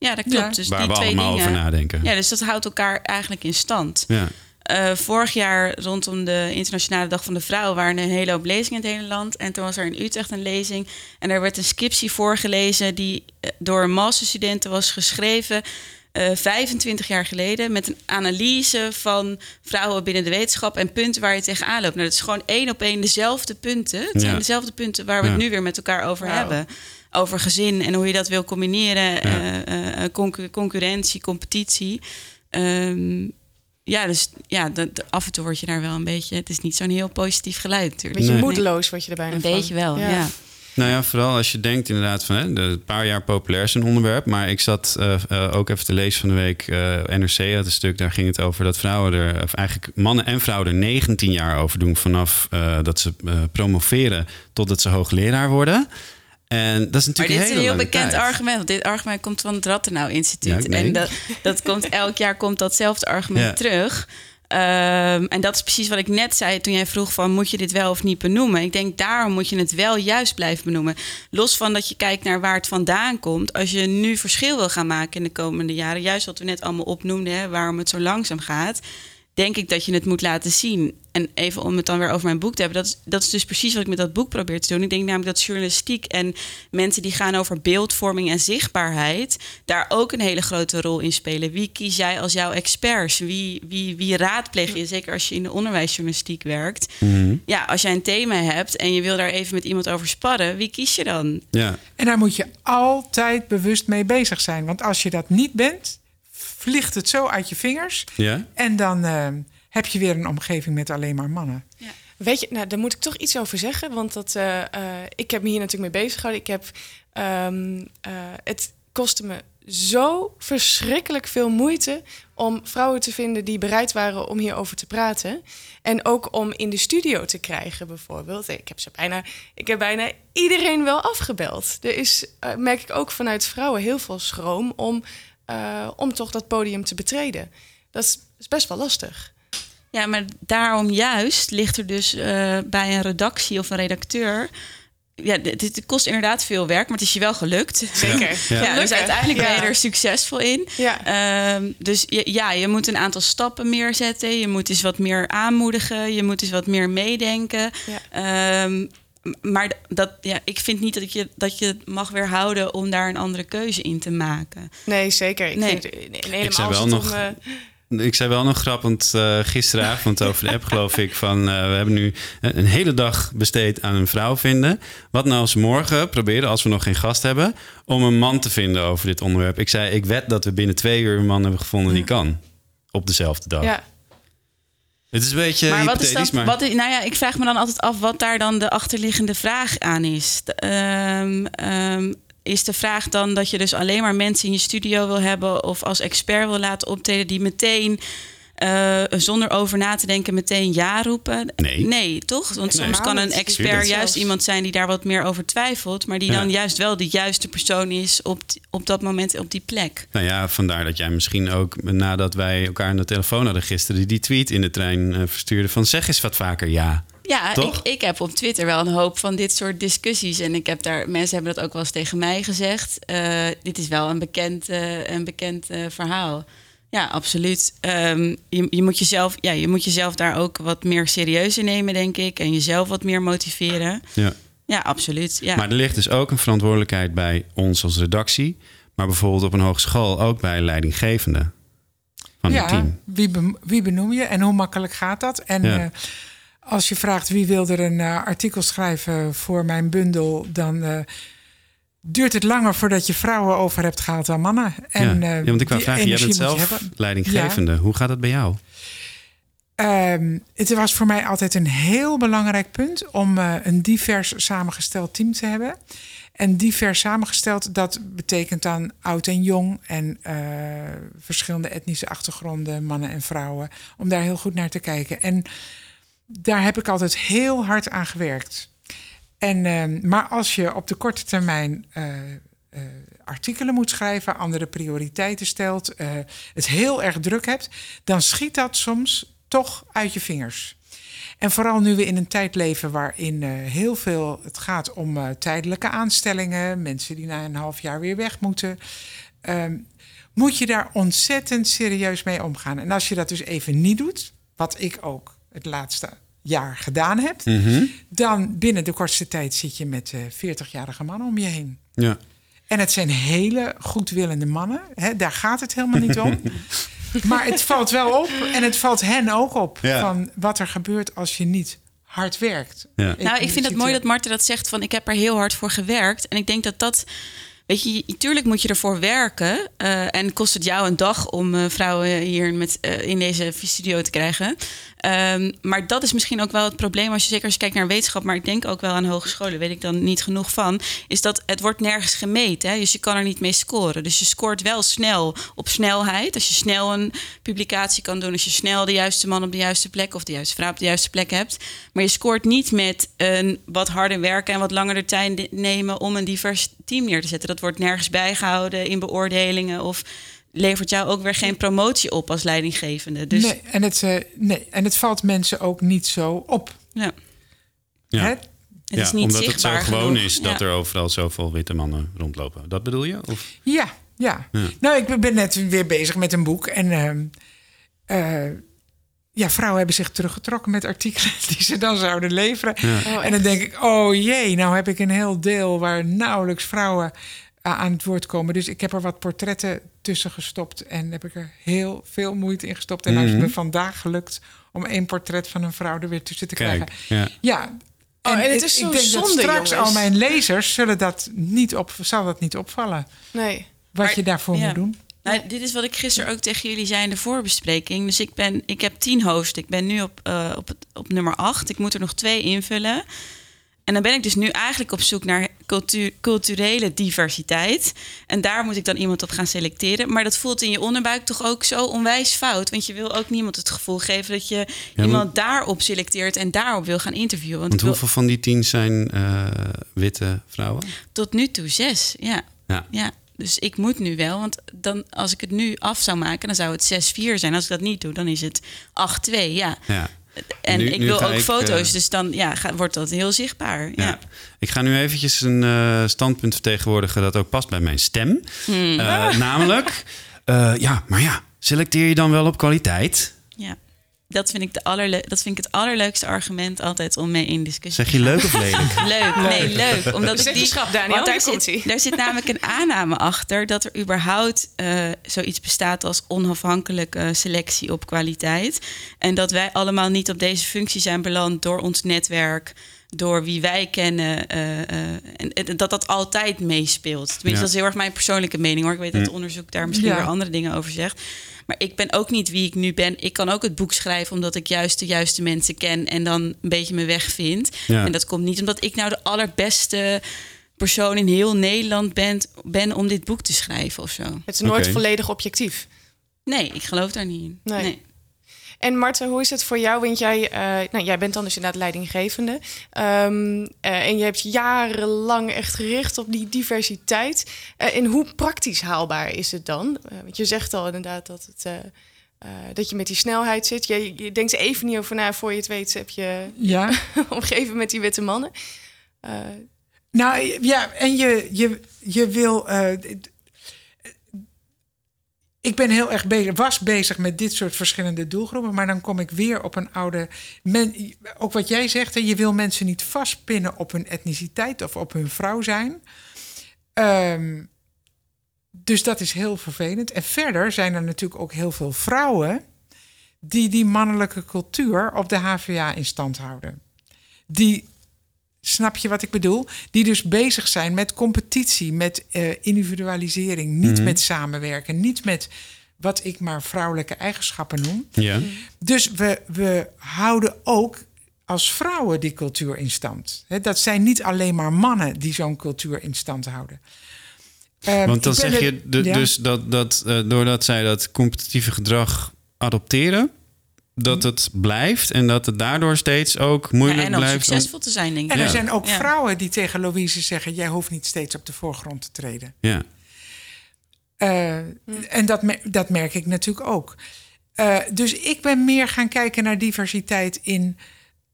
Ja, dat klopt. Ja. Dus waar die we twee allemaal dingen. over nadenken. Ja, dus dat houdt elkaar eigenlijk in stand. Ja. Eh, vorig jaar rondom de Internationale Dag van de Vrouw waren er een hele hoop lezingen in het hele land. En toen was er in Utrecht een lezing. En er werd een scriptie voorgelezen die eh, door masterstudenten was geschreven. eh, 25 jaar geleden met een analyse van vrouwen binnen de wetenschap en punten waar je tegenaan loopt. Nou, dat is gewoon één op één dezelfde punten. Het zijn Ja. dezelfde punten waar we het nu weer met elkaar over Wauw. hebben. Over gezin en hoe je dat wil combineren. eh, eh, concu- concurrentie, competitie. Ehm, ja, dus ja, dat, af en toe word je daar wel een beetje... Het is niet zo'n heel positief geluid Een natuurlijk. beetje Nee. moedeloos word je er bijna Een van. beetje wel, ja. Nou ja, vooral als je denkt inderdaad van hè, de, een paar jaar populair is een onderwerp. Maar ik zat eh, eh, ook even te lezen van de week. eh, NRC had een stuk, daar ging het over dat vrouwen er, of eigenlijk mannen en vrouwen er 19 jaar over doen vanaf eh, dat ze eh, promoveren totdat ze hoogleraar worden. En dat is Maar natuurlijk dit is een heel bekend tijd. argument. Want dit argument komt van het Rattenau Instituut. en dat, dat komt *laughs* elk jaar komt datzelfde argument Ja. terug. Ehm, en dat is precies wat ik net zei toen jij vroeg van moet je dit wel of niet benoemen. Ik denk daarom moet je het wel juist blijven benoemen. Los van dat je kijkt naar waar het vandaan komt. Als je nu verschil wil gaan maken in de komende jaren, juist wat we net allemaal opnoemden, hè, waarom het zo langzaam gaat, denk ik dat je het moet laten zien. En even om het dan weer over mijn boek te hebben, dat is, dat is dus precies wat ik met dat boek probeer te doen. Ik denk namelijk dat journalistiek en mensen die gaan over beeldvorming en zichtbaarheid, daar ook een hele grote rol in spelen. Wie kies jij als jouw experts? Wie, wie, wie raadpleeg je? Zeker als je in de onderwijsjournalistiek werkt. Mhm. Ja, als jij een thema hebt en je wil daar even met iemand over sparren, wie kies je dan? Ja, en daar moet je altijd bewust mee bezig zijn. Want als je dat niet bent, vliegt het zo uit je vingers. ja. En dan eh, heb je weer een omgeving met alleen maar mannen. Weet je, nou, daar moet ik toch iets over zeggen. Want dat, eh, eh, ik heb me hier natuurlijk mee bezig gehouden. Ik heb, ehm, eh, het kostte me zo verschrikkelijk veel moeite om vrouwen te vinden die bereid waren om hierover te praten. En ook om in de studio te krijgen, bijvoorbeeld. Ik heb, ze bijna, ik heb bijna iedereen wel afgebeld. Er is, merk ik ook vanuit vrouwen, heel veel schroom om, eh, om toch dat podium te betreden. Dat is, is best wel lastig. Ja, maar daarom juist ligt er dus eh, bij een redactie of een redacteur. Ja, dit, dit kost inderdaad veel werk, maar het is je wel gelukt. Zeker. *laughs* Ja. Ja, dus uiteindelijk ben je Ja. er succesvol in. Ja. Ehm, dus je, ja, je moet een aantal stappen meer zetten. Je moet eens wat meer aanmoedigen. Je moet eens wat meer meedenken. Ehm, m- maar dat, ja, ik vind niet dat je, dat je het mag weerhouden om daar een andere keuze in te maken. Nee, zeker. Ik Nee. vind het, en helemaal Ik zei wel nog- om, eh, Ik zei wel nog grappend eh, gisteravond over de app, geloof ik. Van eh, we hebben nu een hele dag besteed aan een vrouw vinden. Wat nou als we morgen proberen, als we nog geen gast hebben, om een man te vinden over dit onderwerp? Ik zei, ik wed dat we binnen twee uur een man hebben gevonden die kan. Op dezelfde dag. ja. Het is een beetje maar wat is maar... wat nou ja, ik vraag me dan altijd af wat daar dan de achterliggende vraag aan is. Ehm, ehm, is de vraag dan dat je dus alleen maar mensen in je studio wil hebben of als expert wil laten optreden die meteen eh, zonder over na te denken meteen ja roepen? Nee. Nee, toch? Want Nee. soms kan een expert juist iemand zijn die daar wat meer over twijfelt, maar die Ja. dan juist wel de juiste persoon is op, op dat moment op die plek. Nou ja, vandaar dat jij misschien ook nadat wij elkaar aan de telefoon hadden gisteren... die tweet in de trein eh, verstuurde van zeg eens wat vaker ja. Ja, ik, ik heb op Twitter wel een hoop van dit soort discussies. En ik heb daar, mensen hebben dat ook wel eens tegen mij gezegd. Eh, dit is wel een bekend, eh, een bekend verhaal. Ja, absoluut. Ehm, je, je, moet jezelf, ja, je moet jezelf daar ook wat meer serieus in nemen, denk ik. En jezelf wat meer motiveren. ja. Ja, absoluut. Ja. Maar er ligt dus ook een verantwoordelijkheid bij ons als redactie... maar bijvoorbeeld op een hogeschool ook bij leidinggevenden van het team. Wie, be- wie benoem je en hoe makkelijk gaat dat? En Ja. eh, als je vraagt wie wil er een eh, artikel schrijven voor mijn bundel, dan eh, duurt het langer voordat je vrouwen over hebt gehaald dan mannen. En, ja. eh, ja, want ik wou die vragen, jij bent zelf leidinggevende. Hoe gaat dat bij jou? Ehm, het was voor mij altijd een heel belangrijk punt om eh, een divers samengesteld team te hebben. En divers samengesteld, dat betekent dan oud en jong en eh, verschillende etnische achtergronden, mannen en vrouwen, om daar heel goed naar te kijken. En daar heb ik altijd heel hard aan gewerkt. En, ehm, maar als je op de korte termijn eh, eh, artikelen moet schrijven, andere prioriteiten stelt, eh, het heel erg druk hebt, dan schiet dat soms toch uit je vingers. En vooral nu we in een tijd leven waarin heel veel het gaat om tijdelijke aanstellingen, mensen die na een half jaar weer weg moeten, ehm, moet je daar ontzettend serieus mee omgaan. En als je dat dus even niet doet, wat ik ook het laatste jaar gedaan heb, Mhm. dan binnen de kortste tijd zit je met eh 40-jarige mannen om je heen. Ja. En het zijn hele goedwillende mannen. Hè, daar gaat het helemaal niet om. *laughs* maar het valt wel op. En het valt hen ook op. Ja. Van wat er gebeurt als je niet hard werkt. Ja. Nou, ik vind het mooi dat Marten dat zegt van ik heb er heel hard voor gewerkt. En ik denk dat dat, weet je, natuurlijk moet je ervoor werken. eh, en kost het jou een dag om eh, vrouwen hier met, eh, in deze studio te krijgen. Ehm, maar dat is misschien ook wel het probleem als je zeker als je kijkt naar wetenschap, maar ik denk ook wel aan hogescholen, weet ik dan niet genoeg van, is dat het wordt nergens gemeten. Hè? Dus je kan er niet mee scoren. Dus je scoort wel snel op snelheid. Als je snel een publicatie kan doen, als je snel de juiste man op de juiste plek of de juiste vrouw op de juiste plek hebt. Maar je scoort niet met een wat harder werken en wat langer de tijd nemen om een divers team neer te zetten. Dat wordt nergens bijgehouden in beoordelingen of levert jou ook weer geen promotie op als leidinggevende. Dus Nee, en het, eh, nee, en het valt mensen ook niet zo op. ja. Ja. Het ja, is niet omdat het zo gewoon genoeg. is dat Ja. er overal zoveel witte mannen rondlopen. Dat bedoel je? Of? Ja, ja. Ja. Nou, ik ben net weer bezig met een boek. En ehm, eh, ja, vrouwen hebben zich teruggetrokken met artikelen *laughs* die ze dan zouden leveren. Ja. En dan denk ik, oh jee, nou heb ik een heel deel waar nauwelijks vrouwen aan het woord komen. Dus ik heb er wat portretten tussen gestopt en heb ik er heel veel moeite in gestopt. En nou is het Mhm. me vandaag gelukt om één portret van een vrouw er weer tussen te Kijk, krijgen. ja. Ja. Oh, en het ik- is ik zo denk dat zonde, straks jongens. al mijn lezers zullen dat niet op, zal dat niet opvallen. Nee. Wat Maar- je daarvoor ja. moet doen. Nou, dit is wat ik gisteren ook tegen jullie zei in de voorbespreking. Dus ik, ben, ik heb tien hosts. Ik ben nu op, eh, op, op nummer acht. Ik moet er nog twee invullen. En dan ben ik dus nu eigenlijk op zoek naar cultu- culturele diversiteit. En daar moet ik dan iemand op gaan selecteren. Maar dat voelt in je onderbuik toch ook zo onwijs fout. Want je wil ook niemand het gevoel geven dat je iemand daarop selecteert en daarop wil gaan interviewen. Want, Want ik wil- hoeveel van die tien zijn eh, witte vrouwen? tot nu toe zes, ja. Ja. Ja, dus ik moet nu wel. Want dan, als ik het nu af zou maken, dan zou het 6-4 zijn. Als ik dat niet doe, dan is het 8-2, ja. Ja. En Nu- ik nu wil ook ik, foto's, eh, dus dan ja, ga- wordt dat heel zichtbaar. Ja. Ja. Ik ga nu eventjes een eh, standpunt vertegenwoordigen dat ook past bij mijn stem. Hmm. Eh, namelijk, *laughs* ja, maar ja, selecteer je dan wel op kwaliteit? Dat vind, ik de allerle- dat vind ik het allerleukste argument altijd om mee in discussie Zeg je leuk of lelijk? *laughs* Leuk, nee, leuk. Omdat ik die, Daniel, want daar zit, daar zit namelijk een aanname achter dat er überhaupt eh, zoiets bestaat als onafhankelijke selectie op kwaliteit. En dat wij allemaal niet op deze functie zijn beland door ons netwerk, door wie wij kennen. eh, eh, en, dat dat altijd meespeelt. Tenminste, Ja. dat is heel erg mijn persoonlijke mening hoor. Ik weet dat Mm. het onderzoek daar misschien Ja. weer andere dingen over zegt. Maar ik ben ook niet wie ik nu ben. Ik kan ook het boek schrijven omdat ik juist de juiste mensen ken en dan een beetje mijn weg vind. Ja. En dat komt niet omdat ik nou de allerbeste persoon in heel Nederland ben, ben om dit boek te schrijven of zo. Het is nooit volledig objectief. Nee, ik geloof daar niet in. Nee. nee. En Marten, hoe is het voor jou? Want jij, eh, nou, jij bent dan dus inderdaad leidinggevende. Ehm, eh, en je hebt jarenlang echt gericht op die diversiteit. Eh, en hoe praktisch haalbaar is het dan? Want je zegt al inderdaad dat, het, dat je met die snelheid zit. Je, je denkt even niet over na. Voor je het weet heb je Ja. *laughs* omgeven met die witte mannen. Nou ja, en je, je, je wil. Ik ben heel erg bezig, was bezig met dit soort verschillende doelgroepen, maar dan kom ik weer op een oude. Ook wat jij zegt, hè, je wil mensen niet vastpinnen op hun etniciteit of op hun vrouw zijn. Ehm, dus dat is heel vervelend. En verder zijn er natuurlijk ook heel veel vrouwen die die mannelijke cultuur op de HVA in stand houden. Die Snap je wat ik bedoel? Die dus bezig zijn met competitie, met eh, individualisering, niet Mhm. met samenwerken, niet met wat ik maar vrouwelijke eigenschappen noem. Ja. Dus we, we houden ook als vrouwen die cultuur in stand. Hè, dat zijn niet alleen maar mannen die zo'n cultuur in stand houden. Ehm, Want dan zeg je het- de- ja. dus dat, dat eh, doordat zij dat competitieve gedrag adopteren, dat het blijft en dat het daardoor steeds ook moeilijk Ja, en om blijft. succesvol te zijn, denk ik. En er Ja. zijn ook Ja. vrouwen die tegen Louise zeggen: Jij hoeft niet steeds op de voorgrond te treden. Ja. Eh, En dat, dat merk ik natuurlijk ook. Eh, dus ik ben meer gaan kijken naar diversiteit in.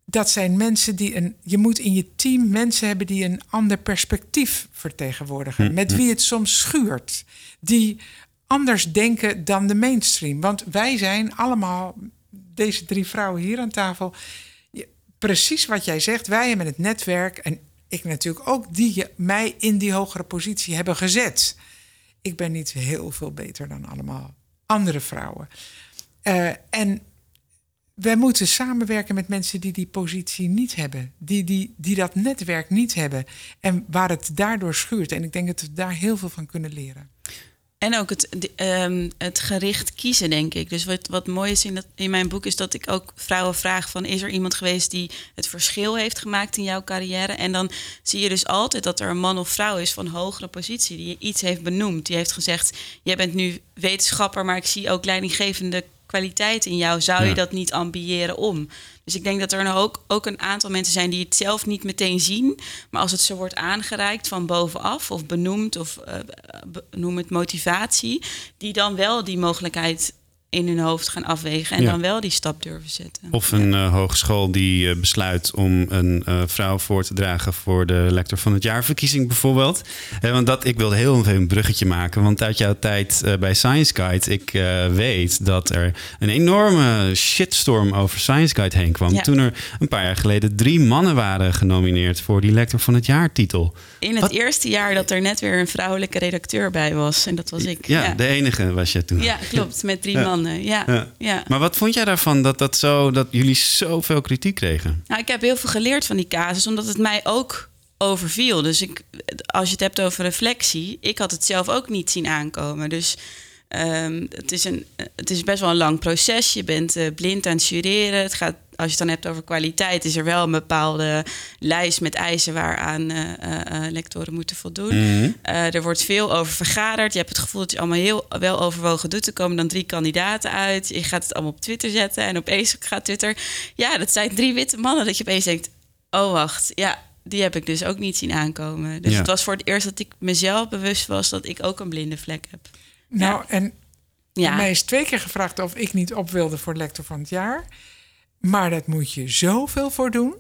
Dat zijn mensen die een. Je moet in je team mensen hebben die een ander perspectief vertegenwoordigen. Hm, Met wie het soms schuurt. Die anders denken dan de mainstream. Want wij zijn allemaal, deze drie vrouwen hier aan tafel. Precies wat jij zegt. Wij hebben het netwerk. En ik natuurlijk ook. Die mij in die hogere positie hebben gezet. Ik ben niet heel veel beter dan allemaal andere vrouwen. Eh, en wij moeten samenwerken met mensen die die positie niet hebben. Die, die, die dat netwerk niet hebben. En waar het daardoor schuurt. En ik denk dat we daar heel veel van kunnen leren. En ook het, de- ehm, het gericht kiezen, denk ik. Dus wat, wat mooi is in, dat, in mijn boek... is dat ik ook vrouwen vraag van... is er iemand geweest die het verschil heeft gemaakt in jouw carrière? En dan zie je dus altijd dat er een man of vrouw is van hogere positie... die iets heeft benoemd. Die heeft gezegd, jij bent nu wetenschapper... maar ik zie ook leidinggevende kwaliteit in jou. Zou Ja. je dat niet ambiëren om? Dus ik denk dat er ook, ook een aantal mensen zijn die het zelf niet meteen zien. Maar als het zo wordt aangereikt van bovenaf of benoemd of eh, noem het motivatie, die dan wel die mogelijkheid in hun hoofd gaan afwegen en Ja. dan wel die stap durven zetten. Of een eh, hogeschool die eh, besluit om een eh, vrouw voor te dragen voor de lector van het jaarverkiezing bijvoorbeeld. Eh, want dat, ik wilde heel even een bruggetje maken. Want uit jouw tijd bij Science Guide, ik weet dat er een enorme shitstorm over Science Guide heen kwam. Ja. Toen er een paar jaar geleden drie mannen waren genomineerd voor die lector van het jaar titel. In het Wat- eerste jaar dat er net weer een vrouwelijke redacteur bij was. En dat was ik. Ja, de enige was je toen. Ja, klopt. Met drie Ja. Ja. Ja. Maar wat vond jij daarvan dat, dat, zo, dat jullie zoveel kritiek kregen? Nou, ik heb heel veel geleerd van die casus, omdat het mij ook overviel. Dus ik, als je het hebt over reflectie, ik had het zelf ook niet zien aankomen. Dus ehm, het, is een, het is best wel een lang proces. Je bent eh, blind aan het jureren. Het gaat, als je het dan hebt over kwaliteit, is er wel een bepaalde lijst met eisen waaraan eh, eh, eh, lectoren moeten voldoen. Mhm. Eh, er wordt veel over vergaderd. Je hebt het gevoel dat je allemaal heel wel overwogen doet. Er komen dan drie kandidaten uit. Je gaat het allemaal op Twitter zetten. En opeens gaat Twitter... Ja, dat zijn drie witte mannen. Dat je opeens denkt... Oh, wacht. Ja, die heb ik dus ook niet zien aankomen. Dus Ja. het was voor het eerst dat ik mezelf bewust was... dat ik ook een blinde vlek heb. Nou, en Ja. mij is twee keer gevraagd of ik niet op wilde voor lector van het jaar. Maar dat moet je zoveel voor doen.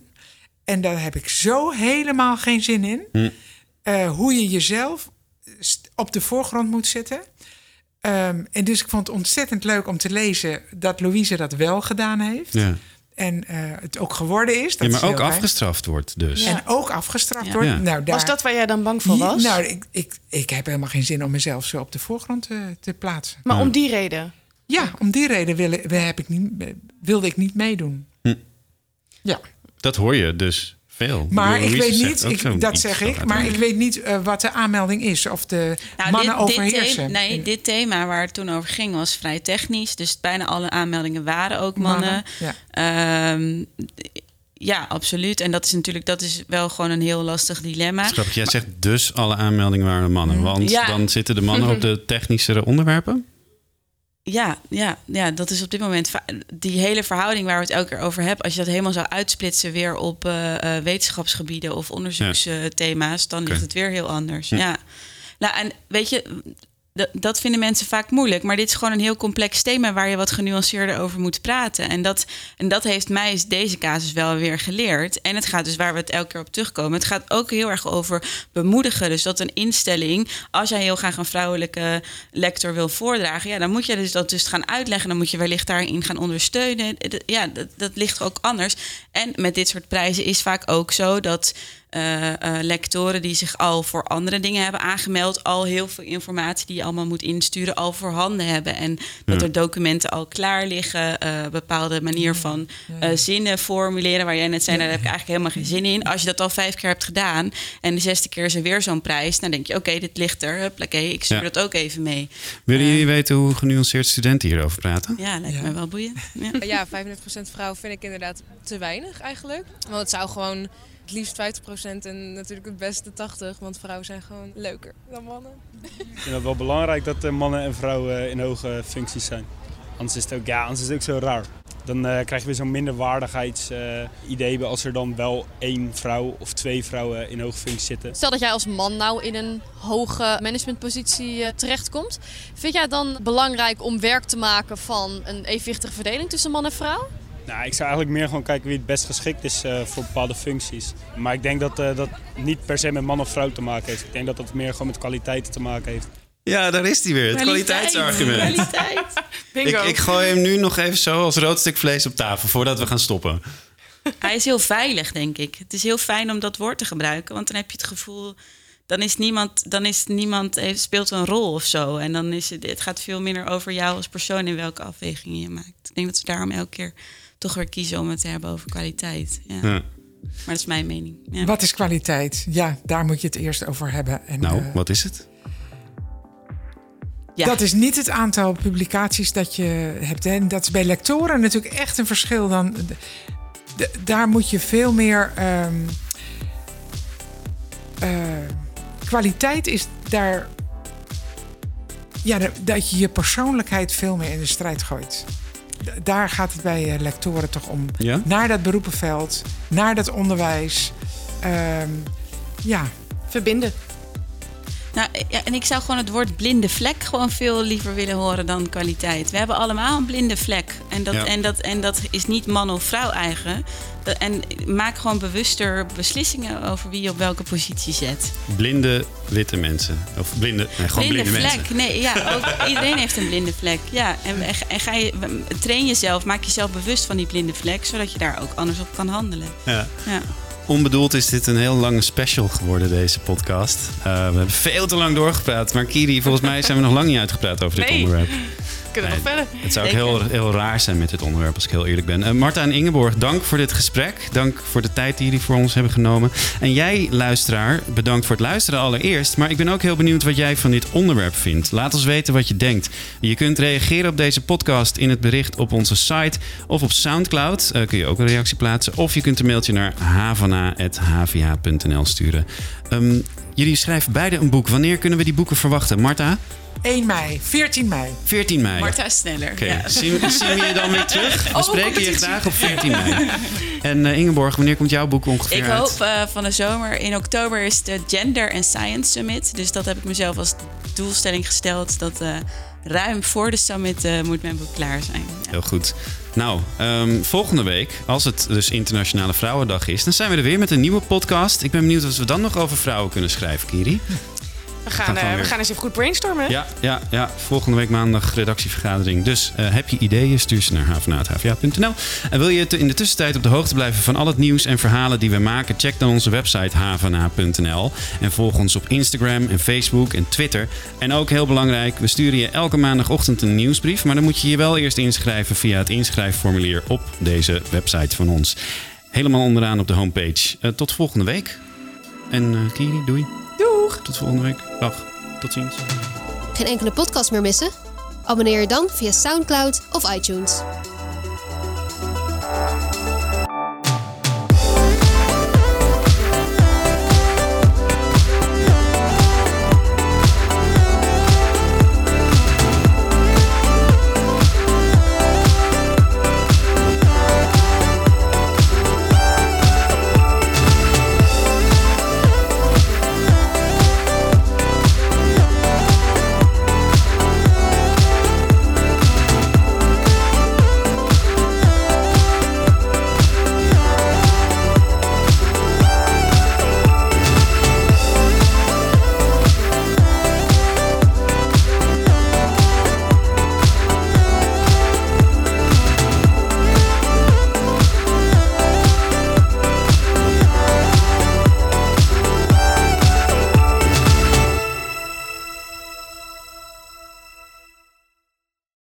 En daar heb ik zo helemaal geen zin in. Hm. Eh, hoe je jezelf op de voorgrond moet zetten. Ehm, en dus ik vond het ontzettend leuk om te lezen dat Louise dat wel gedaan heeft. Ja. En eh, het ook geworden is. Dat Ja, is maar ook fijn. afgestraft wordt dus. En ook afgestraft Ja. wordt. Ja. Nou, daar, Was dat waar jij dan bang voor was? Nou, ik, ik, ik heb helemaal geen zin om mezelf zo op de voorgrond te, te plaatsen. maar om die reden. Ja, om die reden wil, heb ik niet, wilde ik niet meedoen. Ja. Dat hoor je dus Veel. Maar ik weet niet, ik, dat zeg ik, maar ik weet niet uh, wat de aanmelding is. Of de Nou, mannen dit, dit overheersen. thema, nee, dit thema waar het toen over ging was vrij technisch. Dus bijna alle aanmeldingen waren ook mannen. ja. Ehm, ja, absoluut. En dat is natuurlijk dat is wel gewoon een heel lastig dilemma. Grappig, jij zegt dus alle aanmeldingen waren mannen. Want Ja. dan zitten de mannen op de *laughs* technischere onderwerpen. Ja, ja, ja, dat is op dit moment die hele verhouding waar we het elke keer over hebben. Als je dat helemaal zou uitsplitsen weer op eh, eh, wetenschapsgebieden of onderzoeksthema's, dan ligt het weer heel anders. Ja. Nou, en weet je, dat vinden mensen vaak moeilijk. Maar dit is gewoon een heel complex thema waar je wat genuanceerder over moet praten. En dat, en dat heeft mij deze casus wel weer geleerd. En het gaat dus waar we het elke keer op terugkomen. Het gaat ook heel erg over bemoedigen. Dus dat een instelling, als jij heel graag een vrouwelijke lector wil voordragen, ja, dan moet je dus dat dus gaan uitleggen. Dan moet je wellicht daarin gaan ondersteunen. D- Ja, dat, dat ligt ook anders. En met dit soort prijzen is vaak ook zo dat eh, eh, lectoren die zich al voor andere dingen hebben aangemeld, al heel veel informatie die je allemaal moet insturen, al voorhanden hebben. En dat Ja. er documenten al klaar liggen, eh bepaalde manier van eh, zinnen formuleren, waar jij net zei, nou, daar heb ik eigenlijk helemaal geen zin in. Als je dat al vijf keer hebt gedaan en de zesde keer is er weer zo'n prijs, dan denk je, oké, dit ligt er, huppakee, ik stuur Ja. dat ook even mee. Willen jullie weten hoe genuanceerd studenten hierover praten? Ja, lijkt me wel boeiend. Ja. Ja, 35% vrouw vind ik inderdaad te weinig eigenlijk. Want het zou gewoon het liefst 50% en natuurlijk het beste 80%. Want vrouwen zijn gewoon leuker dan mannen. Ik vind het wel belangrijk dat eh, mannen en vrouwen in hoge functies zijn. Anders is het ook, ja, anders is het ook zo raar. Dan eh, krijg je weer zo'n minderwaardigheidsidee als er dan wel één vrouw of twee vrouwen in hoge functies zitten. Stel dat jij als man nou in een hoge managementpositie eh, terechtkomt. Vind jij het dan belangrijk om werk te maken van een evenwichtige verdeling tussen man en vrouw? Nou, ik zou eigenlijk meer gewoon kijken wie het best geschikt is eh, voor bepaalde functies. Maar ik denk dat eh, dat niet per se met man of vrouw te maken heeft. Ik denk dat dat meer gewoon met kwaliteiten te maken heeft. Ja, daar is hij weer. Het Kwaliteit. kwaliteitsargument. Kwaliteit. Ik, ik gooi hem nu nog even zo als rood stuk vlees op tafel voordat we gaan stoppen. Hij is heel veilig, denk ik. Het is heel fijn om dat woord te gebruiken, want dan heb je het gevoel. Dan is niemand, dan is niemand heeft, speelt een rol of zo. En dan is het, het gaat veel minder over jou als persoon in welke afwegingen je maakt. Ik denk dat we daarom elke keer toch weer kiezen om het te hebben over kwaliteit. Ja. Ja. Maar dat is mijn mening. Ja. Wat is kwaliteit? Ja, daar moet je het eerst over hebben. En, Nou, eh, wat is het? Ja. Dat is niet het aantal publicaties dat je hebt. hè. En dat is bij lectoren natuurlijk echt een verschil. Dan, d- daar moet je veel meer. ehm, eh, kwaliteit is daar. Ja, dat je je persoonlijkheid veel meer in de strijd gooit. Daar gaat het bij eh, lectoren toch om. Ja? Naar dat beroepenveld, naar dat onderwijs. Ehm, ja, Verbinden. Nou, ja, en ik zou gewoon het woord blinde vlek gewoon veel liever willen horen dan kwaliteit. We hebben allemaal een blinde vlek. En dat, Ja. en dat, en dat is niet man of vrouw eigen. En maak gewoon bewuster beslissingen over wie je op welke positie zet. Blinde witte mensen. Of blinde, nee, gewoon blinde, vlek. mensen. Nee, ja, ook, *laughs* iedereen heeft een blinde vlek. Ja, en, en, en ga je, train jezelf, maak jezelf bewust van die blinde vlek, zodat je daar ook anders op kan handelen. Ja. Ja. Onbedoeld is dit een heel lange special geworden, deze podcast. Eh, we hebben veel te lang doorgepraat. Maar Kiri, volgens mij zijn we nog lang niet uitgepraat over dit Nee. onderwerp. Kunnen we Nee, nog verder? Het zou ook heel, heel raar zijn met dit onderwerp, als ik heel eerlijk ben. Eh, Marta en Ingeborg, dank voor dit gesprek. Dank voor de tijd die jullie voor ons hebben genomen. En jij, luisteraar, bedankt voor het luisteren allereerst. Maar ik ben ook heel benieuwd wat jij van dit onderwerp vindt. Laat ons weten wat je denkt. Je kunt reageren op deze podcast in het bericht op onze site of op Soundcloud. Eh, kun je ook een reactie plaatsen. Of je kunt een mailtje naar havana.hva.nl sturen. Ehm, jullie schrijven beide een boek. Wanneer kunnen we die boeken verwachten? Marta? 1 mei, 14 mei. 14 mei. Marta is sneller. Oké, Ja. *laughs* zien, zien we je dan weer terug? *laughs* We Oh, spreken je graag op 14 mei. En eh, Ingeborg, wanneer komt jouw boek ongeveer Ik uit? hoop eh, van de zomer. In oktober is de Gender and Science Summit. Dus dat heb ik mezelf als doelstelling gesteld. Dat eh, ruim voor de summit eh, moet mijn boek klaar zijn. Ja. Heel goed. Nou, ehm, volgende week, als het dus Internationale Vrouwendag is, dan zijn we er weer met een nieuwe podcast. Ik ben benieuwd of we dan nog over vrouwen kunnen schrijven, Kiri. We gaan, Gaan eh, we gaan eens even goed brainstormen. Ja, ja, ja. Volgende week maandag redactievergadering. Dus eh, heb je ideeën, stuur ze naar havena.hva.nl. En wil je in de tussentijd op de hoogte blijven van al het nieuws en verhalen die we maken? Check dan onze website havena.nl. En volg ons op Instagram en Facebook en Twitter. En ook heel belangrijk, we sturen je elke maandagochtend een nieuwsbrief. Maar dan moet je je wel eerst inschrijven via het inschrijfformulier op deze website van ons. Helemaal onderaan op de homepage. Uh, tot volgende week. En uh, Kiri, doei. Tot volgende week. Dag. Tot ziens. Geen enkele podcast meer missen? Abonneer je dan via SoundCloud of iTunes.